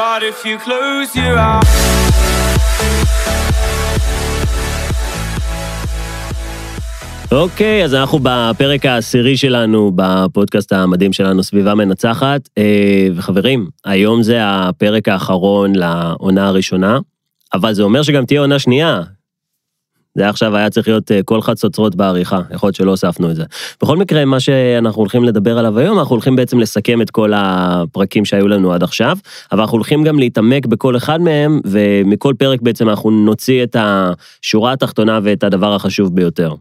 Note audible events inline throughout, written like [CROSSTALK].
But if you close your eyes אוקיי, אז אנחנו בפרק העשירי שלנו בפודקאסט המדהים שלנו, סביבה מנצחת. אה, וחברים, היום זה הפרק האחרון לעונה הראשונה, אבל זה אומר שגם תהיה עונה שנייה. זה עכשיו היה צריך להיות אה, כל חצוצרות בעריכה, יכול להיות שלא הוספנו את זה. בכל מקרה, מה שאנחנו הולכים לדבר עליו היום, אנחנו הולכים בעצם לסכם את כל הפרקים שהיו לנו עד עכשיו, אבל אנחנו הולכים גם להתעמק בכל אחד מהם, ומכל פרק בעצם אנחנו נוציא את השורה התחתונה ואת הדבר החשוב ביותר.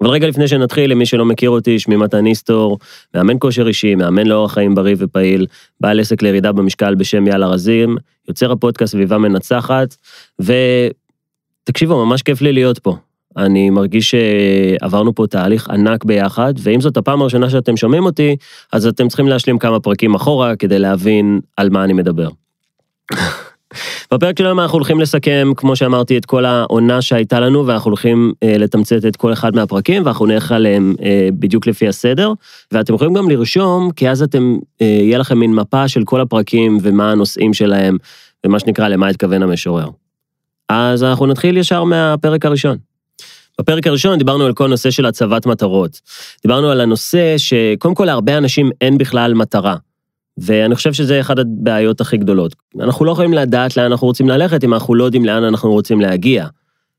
אבל רגע לפני שנתחיל, למי שלא מכיר אותי, שמי מתן איסטור, מאמן כושר אישי, מאמן לאורח חיים בריא ופעיל, בעל עסק לירידה במשקל בשם יאללה רזים, יוצר הפודקאסט סביבה מנצחת, ותקשיבו, ממש כיף לי להיות פה. אני מרגיש שעברנו פה תהליך ענק ביחד, ואם זאת הפעם הראשונה שאתם שומעים אותי, אז אתם צריכים להשלים כמה פרקים אחורה כדי להבין על מה אני מדבר. [LAUGHS] בפרק של היום אנחנו הולכים לסכם, כמו שאמרתי, את כל העונה שהייתה לנו, ואנחנו הולכים אה, לתמצת את כל אחד מהפרקים, ואנחנו נלך עליהם אה, בדיוק לפי הסדר. ואתם יכולים גם לרשום, כי אז אתם, אה, יהיה לכם מין מפה של כל הפרקים ומה הנושאים שלהם, ומה שנקרא למה התכוון המשורר. אז אנחנו נתחיל ישר מהפרק הראשון. בפרק הראשון דיברנו על כל נושא של הצבת מטרות. דיברנו על הנושא שקודם כל להרבה אנשים אין בכלל מטרה. ואני חושב שזה אחת הבעיות הכי גדולות. אנחנו לא יכולים לדעת לאן אנחנו רוצים ללכת אם אנחנו לא יודעים לאן אנחנו רוצים להגיע.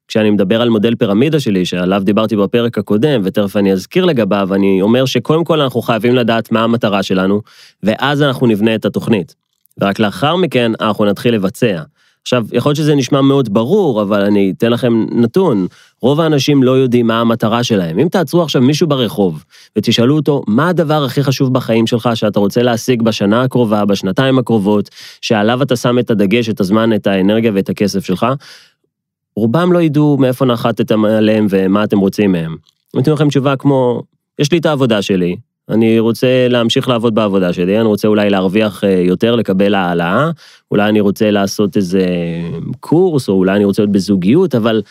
כשאני מדבר על מודל פירמידה שלי, שעליו דיברתי בפרק הקודם, ותכף אני אזכיר לגביו, אני אומר שקודם כל אנחנו חייבים לדעת מה המטרה שלנו, ואז אנחנו נבנה את התוכנית. ורק לאחר מכן אנחנו נתחיל לבצע. עכשיו, יכול להיות שזה נשמע מאוד ברור, אבל אני אתן לכם נתון. רוב האנשים לא יודעים מה המטרה שלהם. אם תעצרו עכשיו מישהו ברחוב ותשאלו אותו, מה הדבר הכי חשוב בחיים שלך שאתה רוצה להשיג בשנה הקרובה, בשנתיים הקרובות, שעליו אתה שם את הדגש, את הזמן, את האנרגיה ואת הכסף שלך, רובם לא ידעו מאיפה נחתתם עליהם ומה אתם רוצים מהם. אתן לכם תשובה כמו, יש לי את העבודה שלי, אני רוצה להמשיך לעבוד בעבודה שלי, אני רוצה אולי להרוויח אה, יותר, לקבל העלאה, אולי אני רוצה לעשות איזה קורס, או אולי אני רוצה להיות בזוגיות, אבל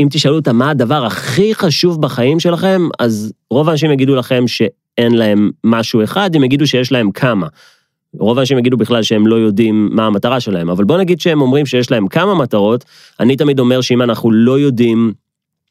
אם תשאלו אותם מה הדבר הכי חשוב בחיים שלכם, אז רוב האנשים יגידו לכם שאין להם משהו אחד, הם יגידו שיש להם כמה. רוב האנשים יגידו בכלל שהם לא יודעים מה המטרה שלהם, אבל בוא נגיד שהם אומרים שיש להם כמה מטרות, אני תמיד אומר שאם אנחנו לא יודעים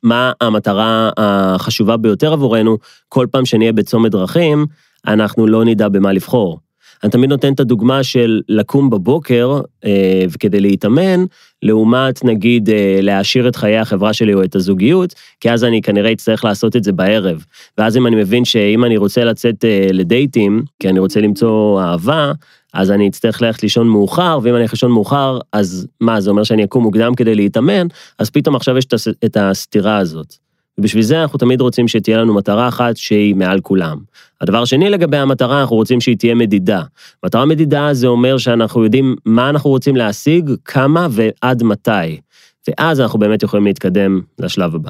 מה המטרה החשובה ביותר עבורנו, כל פעם שנהיה בצומת דרכים, אנחנו לא נדע במה לבחור. אני תמיד נותן את הדוגמה של לקום בבוקר אה, וכדי להתאמן, לעומת נגיד אה, להעשיר את חיי החברה שלי או את הזוגיות, כי אז אני כנראה אצטרך לעשות את זה בערב. ואז אם אני מבין שאם אני רוצה לצאת אה, לדייטים, כי אני רוצה למצוא אהבה, אז אני אצטרך ללכת לישון מאוחר, ואם אני אלך לישון מאוחר, אז מה, זה אומר שאני אקום מוקדם כדי להתאמן, אז פתאום עכשיו יש את הסתירה הזאת. ובשביל זה אנחנו תמיד רוצים שתהיה לנו מטרה אחת שהיא מעל כולם. הדבר השני לגבי המטרה, אנחנו רוצים שהיא תהיה מדידה. מטרה מדידה זה אומר שאנחנו יודעים מה אנחנו רוצים להשיג, כמה ועד מתי. ואז אנחנו באמת יכולים להתקדם לשלב הבא.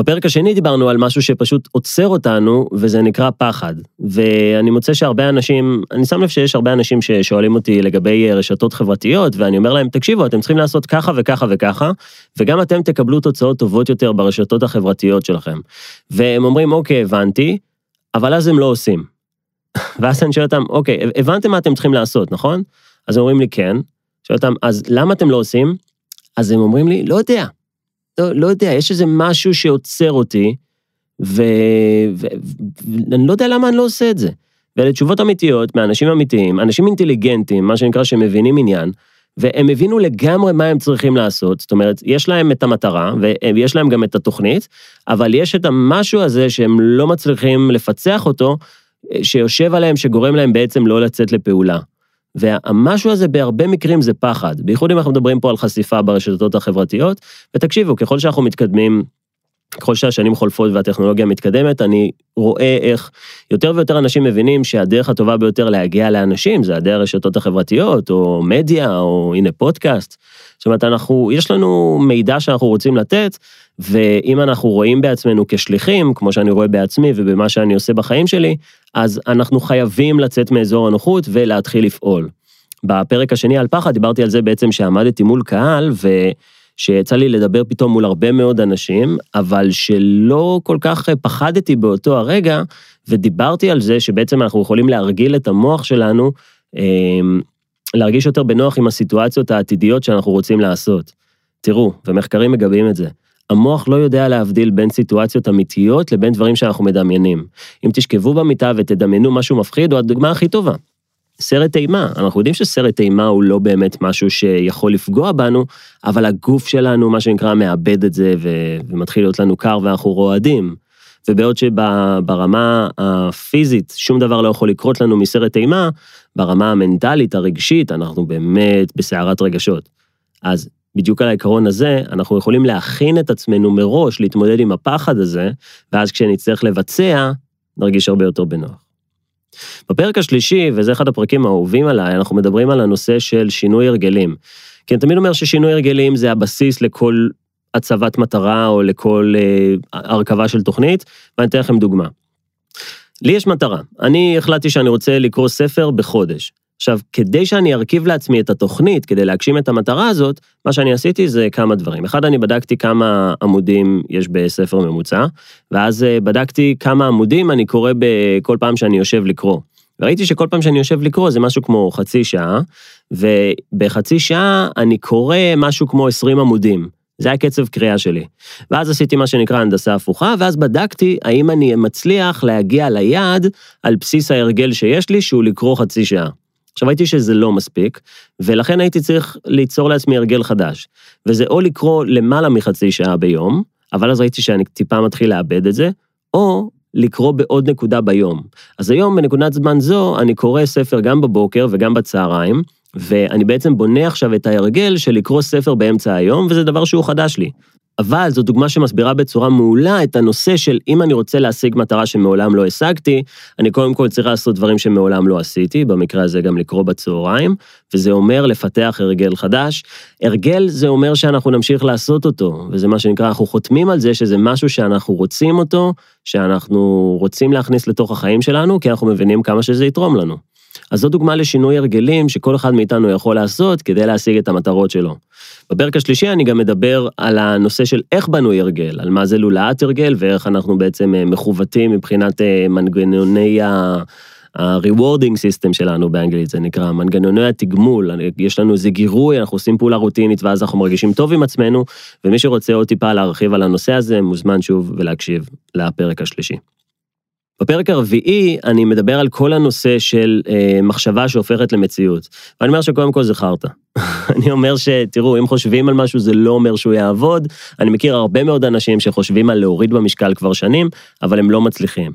בפרק השני דיברנו על משהו שפשוט עוצר אותנו, וזה נקרא פחד. ואני מוצא שהרבה אנשים, אני שם לב שיש הרבה אנשים ששואלים אותי לגבי רשתות חברתיות, ואני אומר להם, תקשיבו, אתם צריכים לעשות ככה וככה וככה, וגם אתם תקבלו תוצאות טובות יותר ברשתות החברתיות שלכם. והם אומרים, אוקיי, הבנתי, אבל אז הם לא עושים. [LAUGHS] ואז אני שואל אותם, אוקיי, הבנתם מה אתם צריכים לעשות, נכון? אז הם אומרים לי, כן. שואל אותם, אז למה אתם לא עושים? אז הם אומרים לי, לא יודע. לא, לא יודע, יש איזה משהו שעוצר אותי, ואני לא יודע למה אני לא עושה את זה. ואלה תשובות אמיתיות מאנשים אמיתיים, אנשים אינטליגנטים, מה שנקרא שמבינים עניין, והם הבינו לגמרי מה הם צריכים לעשות, זאת אומרת, יש להם את המטרה, ויש להם גם את התוכנית, אבל יש את המשהו הזה שהם לא מצליחים לפצח אותו, שיושב עליהם, שגורם להם בעצם לא לצאת לפעולה. והמשהו הזה בהרבה מקרים זה פחד, בייחוד אם אנחנו מדברים פה על חשיפה ברשתות החברתיות, ותקשיבו, ככל שאנחנו מתקדמים, ככל שהשנים חולפות והטכנולוגיה מתקדמת, אני רואה איך יותר ויותר אנשים מבינים שהדרך הטובה ביותר להגיע לאנשים זה הדרך הרשתות החברתיות, או מדיה, או הנה פודקאסט. זאת אומרת, אנחנו, יש לנו מידע שאנחנו רוצים לתת, ואם אנחנו רואים בעצמנו כשליחים, כמו שאני רואה בעצמי ובמה שאני עושה בחיים שלי, אז אנחנו חייבים לצאת מאזור הנוחות ולהתחיל לפעול. בפרק השני על פחד דיברתי על זה בעצם שעמדתי מול קהל, ושיצא לי לדבר פתאום מול הרבה מאוד אנשים, אבל שלא כל כך פחדתי באותו הרגע, ודיברתי על זה שבעצם אנחנו יכולים להרגיל את המוח שלנו, אמ, להרגיש יותר בנוח עם הסיטואציות העתידיות שאנחנו רוצים לעשות. תראו, ומחקרים מגבים את זה, המוח לא יודע להבדיל בין סיטואציות אמיתיות לבין דברים שאנחנו מדמיינים. אם תשכבו במיטה ותדמיינו משהו מפחיד, הוא הדוגמה הכי טובה. סרט אימה, אנחנו יודעים שסרט אימה הוא לא באמת משהו שיכול לפגוע בנו, אבל הגוף שלנו, מה שנקרא, מאבד את זה ו- ומתחיל להיות לנו קר ואנחנו רועדים. ובעוד שברמה הפיזית שום דבר לא יכול לקרות לנו מסרט אימה, ברמה המנטלית, הרגשית, אנחנו באמת בסערת רגשות. אז בדיוק על העיקרון הזה, אנחנו יכולים להכין את עצמנו מראש להתמודד עם הפחד הזה, ואז כשנצטרך לבצע, נרגיש הרבה יותר בנוח. בפרק השלישי, וזה אחד הפרקים האהובים עליי, אנחנו מדברים על הנושא של שינוי הרגלים. כי אני תמיד אומר ששינוי הרגלים זה הבסיס לכל הצבת מטרה או לכל אה, הרכבה של תוכנית, ואני אתן לכם דוגמה. לי יש מטרה, אני החלטתי שאני רוצה לקרוא ספר בחודש. עכשיו, כדי שאני ארכיב לעצמי את התוכנית, כדי להגשים את המטרה הזאת, מה שאני עשיתי זה כמה דברים. אחד, אני בדקתי כמה עמודים יש בספר ממוצע, ואז אה, בדקתי כמה עמודים אני קורא בכל פעם שאני יושב לקרוא. וראיתי שכל פעם שאני יושב לקרוא זה משהו כמו חצי שעה, ובחצי שעה אני קורא משהו כמו 20 עמודים. זה היה קצב קריאה שלי. ואז עשיתי מה שנקרא הנדסה הפוכה, ואז בדקתי האם אני מצליח להגיע ליעד על בסיס ההרגל שיש לי, שהוא לקרוא חצי שעה. עכשיו ראיתי שזה לא מספיק, ולכן הייתי צריך ליצור לעצמי הרגל חדש. וזה או לקרוא למעלה מחצי שעה ביום, אבל אז ראיתי שאני טיפה מתחיל לאבד את זה, או לקרוא בעוד נקודה ביום. אז היום בנקודת זמן זו אני קורא ספר גם בבוקר וגם בצהריים, ואני בעצם בונה עכשיו את ההרגל של לקרוא ספר באמצע היום, וזה דבר שהוא חדש לי. אבל זו דוגמה שמסבירה בצורה מעולה את הנושא של אם אני רוצה להשיג מטרה שמעולם לא השגתי, אני קודם כל צריך לעשות דברים שמעולם לא עשיתי, במקרה הזה גם לקרוא בצהריים, וזה אומר לפתח הרגל חדש. הרגל זה אומר שאנחנו נמשיך לעשות אותו, וזה מה שנקרא, אנחנו חותמים על זה שזה משהו שאנחנו רוצים אותו, שאנחנו רוצים להכניס לתוך החיים שלנו, כי אנחנו מבינים כמה שזה יתרום לנו. אז זו דוגמה לשינוי הרגלים שכל אחד מאיתנו יכול לעשות כדי להשיג את המטרות שלו. בפרק השלישי אני גם מדבר על הנושא של איך בנוי הרגל, על מה זה לולאת הרגל ואיך אנחנו בעצם אה, מכוותים מבחינת אה, מנגנוני ה... ה-rewarding system שלנו באנגלית, זה נקרא מנגנוני התגמול, יש לנו איזה גירוי, אנחנו עושים פעולה רוטינית ואז אנחנו מרגישים טוב עם עצמנו, ומי שרוצה עוד טיפה להרחיב על הנושא הזה, מוזמן שוב ולהקשיב לפרק השלישי. בפרק הרביעי אני מדבר על כל הנושא של אה, מחשבה שהופכת למציאות. ואני אומר שקודם כל חרטא. [LAUGHS] אני אומר שתראו, אם חושבים על משהו זה לא אומר שהוא יעבוד. אני מכיר הרבה מאוד אנשים שחושבים על להוריד במשקל כבר שנים, אבל הם לא מצליחים.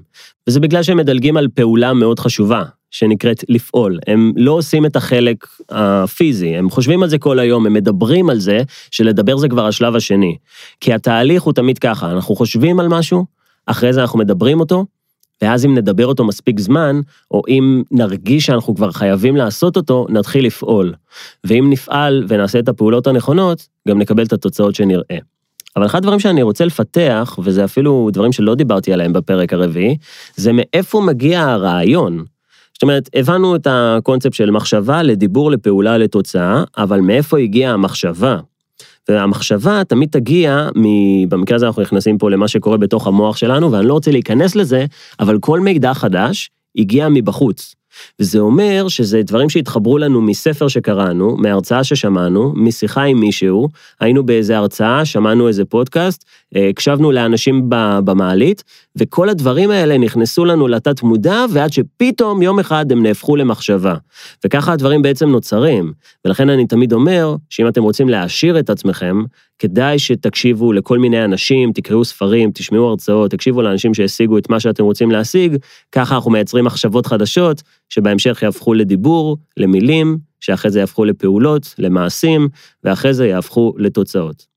וזה בגלל שהם מדלגים על פעולה מאוד חשובה, שנקראת לפעול. הם לא עושים את החלק הפיזי, הם חושבים על זה כל היום, הם מדברים על זה, שלדבר זה כבר השלב השני. כי התהליך הוא תמיד ככה, אנחנו חושבים על משהו, אחרי זה אנחנו מדברים אותו, ואז אם נדבר אותו מספיק זמן, או אם נרגיש שאנחנו כבר חייבים לעשות אותו, נתחיל לפעול. ואם נפעל ונעשה את הפעולות הנכונות, גם נקבל את התוצאות שנראה. אבל אחד הדברים שאני רוצה לפתח, וזה אפילו דברים שלא דיברתי עליהם בפרק הרביעי, זה מאיפה מגיע הרעיון. זאת אומרת, הבנו את הקונספט של מחשבה לדיבור, לפעולה, לתוצאה, אבל מאיפה הגיעה המחשבה? והמחשבה תמיד תגיע, במקרה הזה אנחנו נכנסים פה למה שקורה בתוך המוח שלנו, ואני לא רוצה להיכנס לזה, אבל כל מידע חדש הגיע מבחוץ. וזה אומר שזה דברים שהתחברו לנו מספר שקראנו, מהרצאה ששמענו, משיחה עם מישהו, היינו באיזה הרצאה, שמענו איזה פודקאסט, הקשבנו לאנשים במעלית, וכל הדברים האלה נכנסו לנו לתת מודע, ועד שפתאום יום אחד הם נהפכו למחשבה. וככה הדברים בעצם נוצרים. ולכן אני תמיד אומר, שאם אתם רוצים להעשיר את עצמכם, כדאי שתקשיבו לכל מיני אנשים, תקראו ספרים, תשמעו הרצאות, תקשיבו לאנשים שהשיגו את מה שאתם רוצים להשיג, ככה אנחנו מייצרים מחשבות חדשות, שבהמשך יהפכו לדיבור, למילים, שאחרי זה יהפכו לפעולות, למעשים, ואחרי זה יהפכו לתוצאות.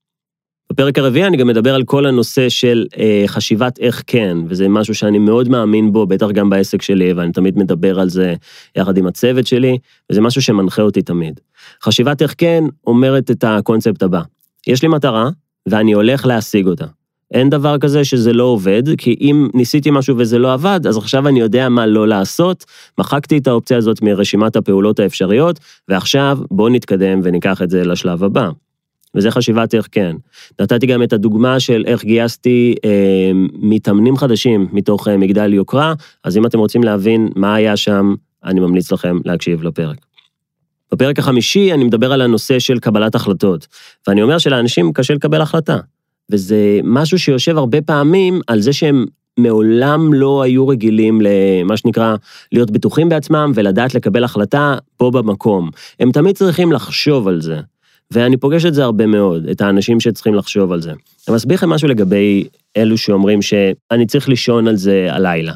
בפרק הרביעי אני גם מדבר על כל הנושא של אה, חשיבת איך כן, וזה משהו שאני מאוד מאמין בו, בטח גם בעסק שלי, ואני תמיד מדבר על זה יחד עם הצוות שלי, וזה משהו שמנחה אותי תמיד. חשיבת איך כן אומרת את הקונספט הבא, יש לי מטרה, ואני הולך להשיג אותה. אין דבר כזה שזה לא עובד, כי אם ניסיתי משהו וזה לא עבד, אז עכשיו אני יודע מה לא לעשות, מחקתי את האופציה הזאת מרשימת הפעולות האפשריות, ועכשיו בואו נתקדם וניקח את זה לשלב הבא. וזה חשיבת איך כן. נתתי גם את הדוגמה של איך גייסתי אה, מתאמנים חדשים מתוך אה, מגדל יוקרה, אז אם אתם רוצים להבין מה היה שם, אני ממליץ לכם להקשיב לפרק. בפרק החמישי אני מדבר על הנושא של קבלת החלטות, ואני אומר שלאנשים קשה לקבל החלטה. וזה משהו שיושב הרבה פעמים על זה שהם מעולם לא היו רגילים למה שנקרא להיות בטוחים בעצמם ולדעת לקבל החלטה פה במקום. הם תמיד צריכים לחשוב על זה. ואני פוגש את זה הרבה מאוד, את האנשים שצריכים לחשוב על זה. אני מסביר לכם משהו לגבי אלו שאומרים שאני צריך לישון על זה הלילה.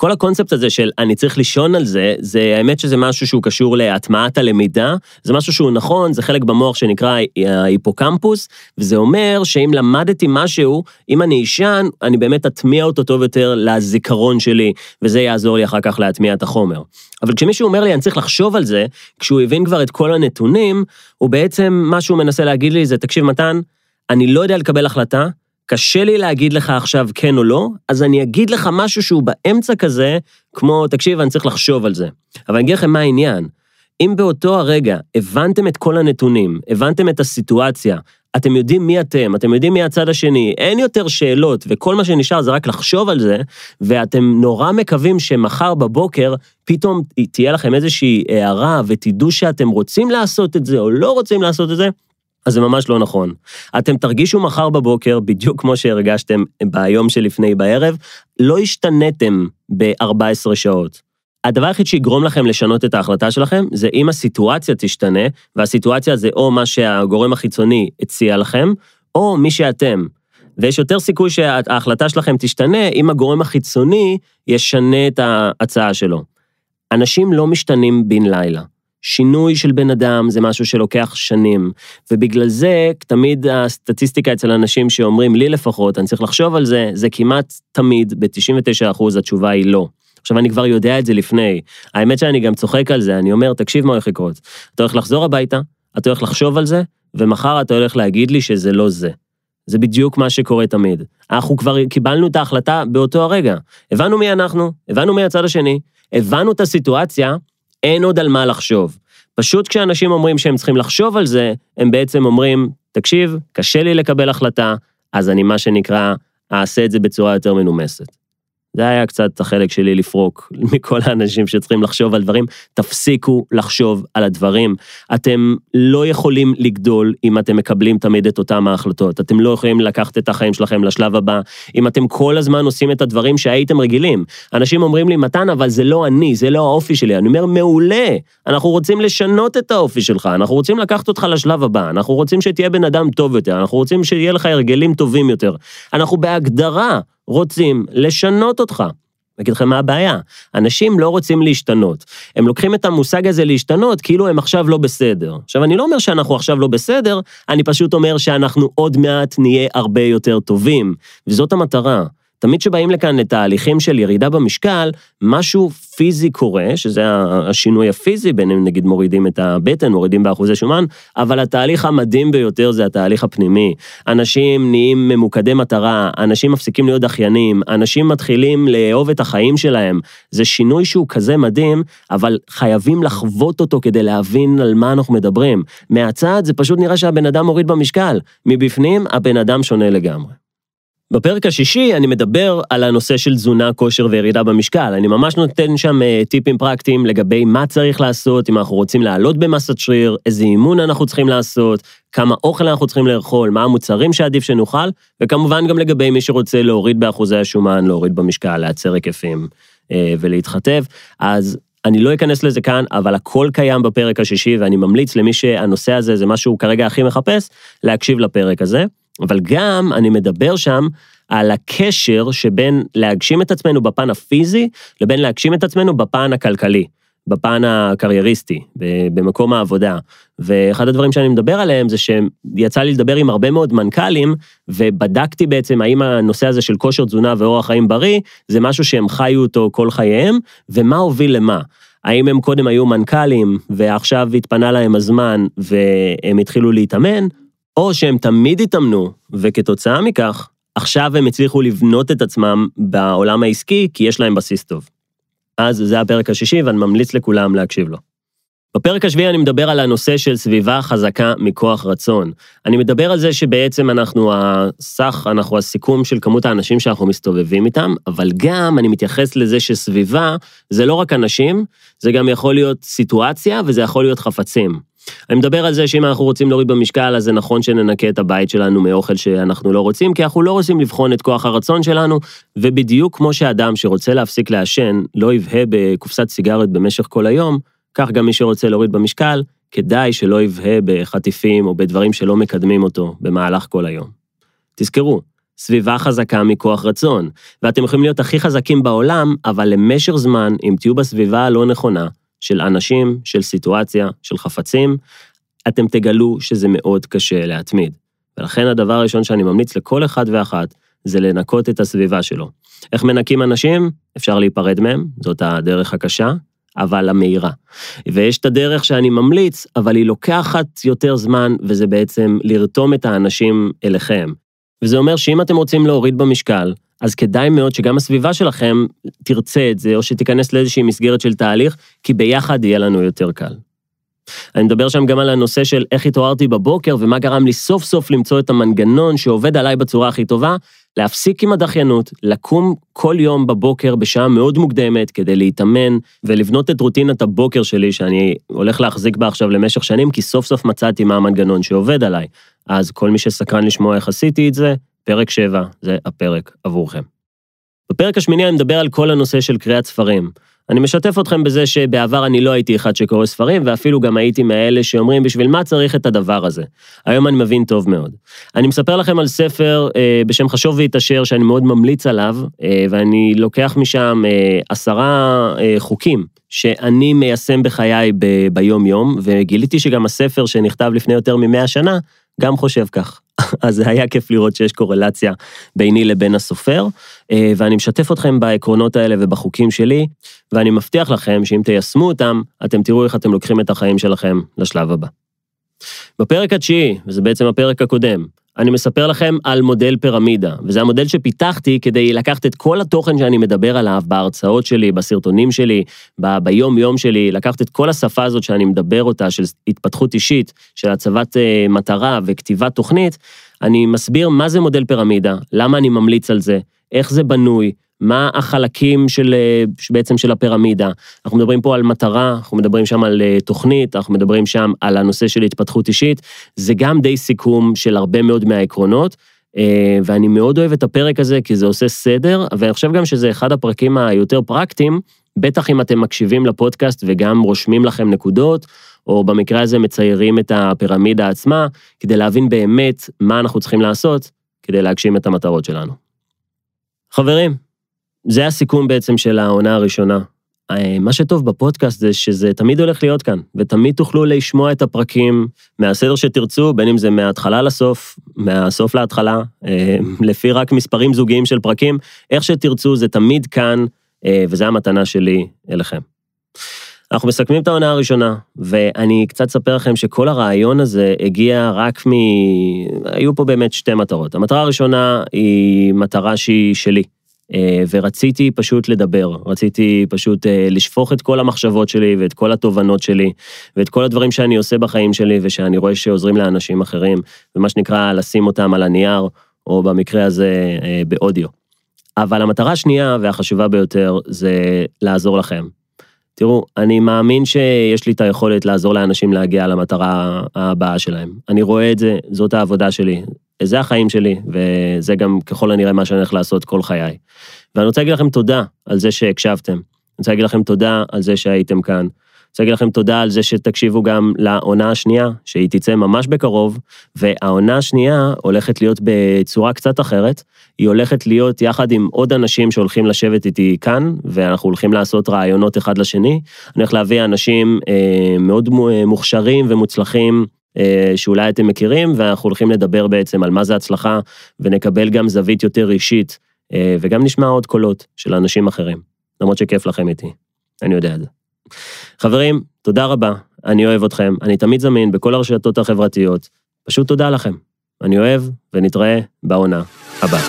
כל הקונספט הזה של אני צריך לישון על זה, זה האמת שזה משהו שהוא קשור להטמעת הלמידה, זה משהו שהוא נכון, זה חלק במוח שנקרא ההיפוקמפוס, וזה אומר שאם למדתי משהו, אם אני אשן, אני באמת אטמיע אותו טוב יותר לזיכרון שלי, וזה יעזור לי אחר כך להטמיע את החומר. אבל כשמישהו אומר לי אני צריך לחשוב על זה, כשהוא הבין כבר את כל הנתונים, הוא בעצם, מה שהוא מנסה להגיד לי זה, תקשיב מתן, אני לא יודע לקבל החלטה, קשה לי להגיד לך עכשיו כן או לא, אז אני אגיד לך משהו שהוא באמצע כזה, כמו, תקשיב, אני צריך לחשוב על זה. אבל אני אגיד לכם מה העניין. אם באותו הרגע הבנתם את כל הנתונים, הבנתם את הסיטואציה, אתם יודעים מי אתם, אתם יודעים מי הצד השני, אין יותר שאלות, וכל מה שנשאר זה רק לחשוב על זה, ואתם נורא מקווים שמחר בבוקר פתאום תהיה לכם איזושהי הערה ותדעו שאתם רוצים לעשות את זה או לא רוצים לעשות את זה, אז זה ממש לא נכון. אתם תרגישו מחר בבוקר, בדיוק כמו שהרגשתם ביום שלפני בערב, לא השתנתם ב-14 שעות. הדבר היחיד שיגרום לכם לשנות את ההחלטה שלכם, זה אם הסיטואציה תשתנה, והסיטואציה זה או מה שהגורם החיצוני הציע לכם, או מי שאתם. ויש יותר סיכוי שההחלטה שלכם תשתנה אם הגורם החיצוני ישנה את ההצעה שלו. אנשים לא משתנים בן לילה. שינוי של בן אדם זה משהו שלוקח שנים, ובגלל זה תמיד הסטטיסטיקה אצל אנשים שאומרים, לי לפחות, אני צריך לחשוב על זה, זה כמעט תמיד, ב-99% התשובה היא לא. עכשיו, אני כבר יודע את זה לפני. האמת שאני גם צוחק על זה, אני אומר, תקשיב מה הולך לקרות. אתה הולך לחזור הביתה, אתה הולך לחשוב על זה, ומחר אתה הולך להגיד לי שזה לא זה. זה בדיוק מה שקורה תמיד. אנחנו כבר קיבלנו את ההחלטה באותו הרגע. הבנו מי אנחנו, הבנו מי הצד השני, הבנו את הסיטואציה, אין עוד על מה לחשוב. פשוט כשאנשים אומרים שהם צריכים לחשוב על זה, הם בעצם אומרים, תקשיב, קשה לי לקבל החלטה, אז אני מה שנקרא, אעשה את זה בצורה יותר מנומסת. זה היה קצת החלק שלי לפרוק [LAUGHS] מכל האנשים שצריכים לחשוב על דברים. תפסיקו לחשוב על הדברים. אתם לא יכולים לגדול אם אתם מקבלים תמיד את אותם ההחלטות. אתם לא יכולים לקחת את החיים שלכם לשלב הבא, אם אתם כל הזמן עושים את הדברים שהייתם רגילים. אנשים אומרים לי, מתן, אבל זה לא אני, זה לא האופי שלי. אני אומר, מעולה, אנחנו רוצים לשנות את האופי שלך, אנחנו רוצים לקחת אותך לשלב הבא, אנחנו רוצים שתהיה בן אדם טוב יותר, אנחנו רוצים שיהיה לך הרגלים טובים יותר. אנחנו בהגדרה רוצים לשנות אותך. אני אגיד לכם מה הבעיה, אנשים לא רוצים להשתנות. הם לוקחים את המושג הזה להשתנות כאילו הם עכשיו לא בסדר. עכשיו, אני לא אומר שאנחנו עכשיו לא בסדר, אני פשוט אומר שאנחנו עוד מעט נהיה הרבה יותר טובים, וזאת המטרה. תמיד כשבאים לכאן לתהליכים של ירידה במשקל, משהו פיזי קורה, שזה השינוי הפיזי, בין אם נגיד מורידים את הבטן, מורידים באחוזי שומן, אבל התהליך המדהים ביותר זה התהליך הפנימי. אנשים נהיים ממוקדי מטרה, אנשים מפסיקים להיות דחיינים, אנשים מתחילים לאהוב את החיים שלהם. זה שינוי שהוא כזה מדהים, אבל חייבים לחוות אותו כדי להבין על מה אנחנו מדברים. מהצד זה פשוט נראה שהבן אדם מוריד במשקל, מבפנים הבן אדם שונה לגמרי. בפרק השישי אני מדבר על הנושא של תזונה, כושר וירידה במשקל. אני ממש נותן שם אה, טיפים פרקטיים לגבי מה צריך לעשות, אם אנחנו רוצים לעלות במסת שריר, איזה אימון אנחנו צריכים לעשות, כמה אוכל אנחנו צריכים לאכול, מה המוצרים שעדיף שנאכל, וכמובן גם לגבי מי שרוצה להוריד באחוזי השומן, להוריד במשקל, לייצר היקפים אה, ולהתחטב. אז אני לא אכנס לזה כאן, אבל הכל קיים בפרק השישי, ואני ממליץ למי שהנושא הזה זה מה שהוא כרגע הכי מחפש, להקשיב לפרק הזה. אבל גם אני מדבר שם על הקשר שבין להגשים את עצמנו בפן הפיזי, לבין להגשים את עצמנו בפן הכלכלי, בפן הקרייריסטי, במקום העבודה. ואחד הדברים שאני מדבר עליהם זה שיצא לי לדבר עם הרבה מאוד מנכ"לים, ובדקתי בעצם האם הנושא הזה של כושר תזונה ואורח חיים בריא, זה משהו שהם חיו אותו כל חייהם, ומה הוביל למה. האם הם קודם היו מנכ"לים, ועכשיו התפנה להם הזמן, והם התחילו להתאמן, או שהם תמיד התאמנו, וכתוצאה מכך, עכשיו הם הצליחו לבנות את עצמם בעולם העסקי, כי יש להם בסיס טוב. אז זה הפרק השישי, ואני ממליץ לכולם להקשיב לו. בפרק השביעי אני מדבר על הנושא של סביבה חזקה מכוח רצון. אני מדבר על זה שבעצם אנחנו הסך, אנחנו הסיכום של כמות האנשים שאנחנו מסתובבים איתם, אבל גם אני מתייחס לזה שסביבה זה לא רק אנשים, זה גם יכול להיות סיטואציה וזה יכול להיות חפצים. אני מדבר על זה שאם אנחנו רוצים להוריד במשקל, אז זה נכון שננקה את הבית שלנו מאוכל שאנחנו לא רוצים, כי אנחנו לא רוצים לבחון את כוח הרצון שלנו, ובדיוק כמו שאדם שרוצה להפסיק לעשן לא יבהה בקופסת סיגריות במשך כל היום, כך גם מי שרוצה להוריד במשקל, כדאי שלא יבהה בחטיפים או בדברים שלא מקדמים אותו במהלך כל היום. תזכרו, סביבה חזקה מכוח רצון, ואתם יכולים להיות הכי חזקים בעולם, אבל למשך זמן, אם תהיו בסביבה הלא נכונה, של אנשים, של סיטואציה, של חפצים, אתם תגלו שזה מאוד קשה להתמיד. ולכן הדבר הראשון שאני ממליץ לכל אחד ואחת, זה לנקות את הסביבה שלו. איך מנקים אנשים? אפשר להיפרד מהם, זאת הדרך הקשה, אבל המהירה. ויש את הדרך שאני ממליץ, אבל היא לוקחת יותר זמן, וזה בעצם לרתום את האנשים אליכם. וזה אומר שאם אתם רוצים להוריד במשקל, אז כדאי מאוד שגם הסביבה שלכם תרצה את זה, או שתיכנס לאיזושהי מסגרת של תהליך, כי ביחד יהיה לנו יותר קל. אני מדבר שם גם על הנושא של איך התעוררתי בבוקר ומה גרם לי סוף סוף למצוא את המנגנון שעובד עליי בצורה הכי טובה, להפסיק עם הדחיינות, לקום כל יום בבוקר בשעה מאוד מוקדמת כדי להתאמן ולבנות את רוטינת הבוקר שלי שאני הולך להחזיק בה עכשיו למשך שנים, כי סוף סוף מצאתי מה המנגנון שעובד עליי. אז כל מי שסקרן לשמוע איך עשיתי את זה, פרק 7 זה הפרק עבורכם. בפרק השמיני אני מדבר על כל הנושא של קריאת ספרים. אני משתף אתכם בזה שבעבר אני לא הייתי אחד שקורא ספרים, ואפילו גם הייתי מאלה שאומרים בשביל מה צריך את הדבר הזה. היום אני מבין טוב מאוד. אני מספר לכם על ספר אה, בשם חשוב והתעשר, שאני מאוד ממליץ עליו, אה, ואני לוקח משם אה, עשרה אה, חוקים שאני מיישם בחיי ב- ביום-יום, וגיליתי שגם הספר שנכתב לפני יותר ממאה שנה, גם חושב כך. [LAUGHS] אז זה היה כיף לראות שיש קורלציה ביני לבין הסופר, אה, ואני משתף אתכם בעקרונות האלה ובחוקים שלי, ואני מבטיח לכם שאם תיישמו אותם, אתם תראו איך אתם לוקחים את החיים שלכם לשלב הבא. בפרק התשיעי, וזה בעצם הפרק הקודם, אני מספר לכם על מודל פירמידה, וזה המודל שפיתחתי כדי לקחת את כל התוכן שאני מדבר עליו בהרצאות שלי, בסרטונים שלי, ב- ביום-יום שלי, לקחת את כל השפה הזאת שאני מדבר אותה, של התפתחות אישית, של הצבת uh, מטרה וכתיבת תוכנית, אני מסביר מה זה מודל פירמידה, למה אני ממליץ על זה, איך זה בנוי, מה החלקים של, אה, בעצם של הפירמידה. אנחנו מדברים פה על מטרה, אנחנו מדברים שם על אה, תוכנית, אנחנו מדברים שם על הנושא של התפתחות אישית. זה גם די סיכום של הרבה מאוד מהעקרונות, אה, ואני מאוד אוהב את הפרק הזה כי זה עושה סדר, ואני חושב גם שזה אחד הפרקים היותר פרקטיים, בטח אם אתם מקשיבים לפודקאסט וגם רושמים לכם נקודות, או במקרה הזה מציירים את הפירמידה עצמה, כדי להבין באמת מה אנחנו צריכים לעשות כדי להגשים את המטרות שלנו. חברים, זה הסיכום בעצם של העונה הראשונה. אה, מה שטוב בפודקאסט זה שזה תמיד הולך להיות כאן, ותמיד תוכלו לשמוע את הפרקים מהסדר שתרצו, בין אם זה מההתחלה לסוף, מהסוף להתחלה, אה, לפי רק מספרים זוגיים של פרקים, איך שתרצו, זה תמיד כאן, אה, וזו המתנה שלי אליכם. אנחנו מסכמים את העונה הראשונה, ואני קצת אספר לכם שכל הרעיון הזה הגיע רק מ... היו פה באמת שתי מטרות. המטרה הראשונה היא מטרה שהיא שלי. אה, ורציתי פשוט לדבר, רציתי פשוט אה, לשפוך את כל המחשבות שלי ואת כל התובנות שלי ואת כל הדברים שאני עושה בחיים שלי ושאני רואה שעוזרים לאנשים אחרים, ומה שנקרא לשים אותם על הנייר, או במקרה הזה אה, באודיו. אבל המטרה השנייה והחשובה ביותר זה לעזור לכם. תראו, אני מאמין שיש לי את היכולת לעזור לאנשים להגיע למטרה הבאה שלהם. אני רואה את זה, זאת העבודה שלי, זה החיים שלי, וזה גם ככל הנראה מה שאני הולך לעשות כל חיי. ואני רוצה להגיד לכם תודה על זה שהקשבתם. אני רוצה להגיד לכם תודה על זה שהייתם כאן. אני רוצה להגיד לכם תודה על זה שתקשיבו גם לעונה השנייה, שהיא תצא ממש בקרוב, והעונה השנייה הולכת להיות בצורה קצת אחרת. היא הולכת להיות יחד עם עוד אנשים שהולכים לשבת איתי כאן, ואנחנו הולכים לעשות רעיונות אחד לשני. אני הולך להביא אנשים אה, מאוד מוכשרים ומוצלחים, שאולי אתם מכירים, ואנחנו הולכים לדבר בעצם על מה זה הצלחה, ונקבל גם זווית יותר אישית, אה, וגם נשמע עוד קולות של אנשים אחרים, למרות שכיף לכם איתי, אני יודע את זה. חברים, תודה רבה, אני אוהב אתכם, אני תמיד זמין בכל הרשתות החברתיות, פשוט תודה לכם. אני אוהב, ונתראה בעונה הבאה.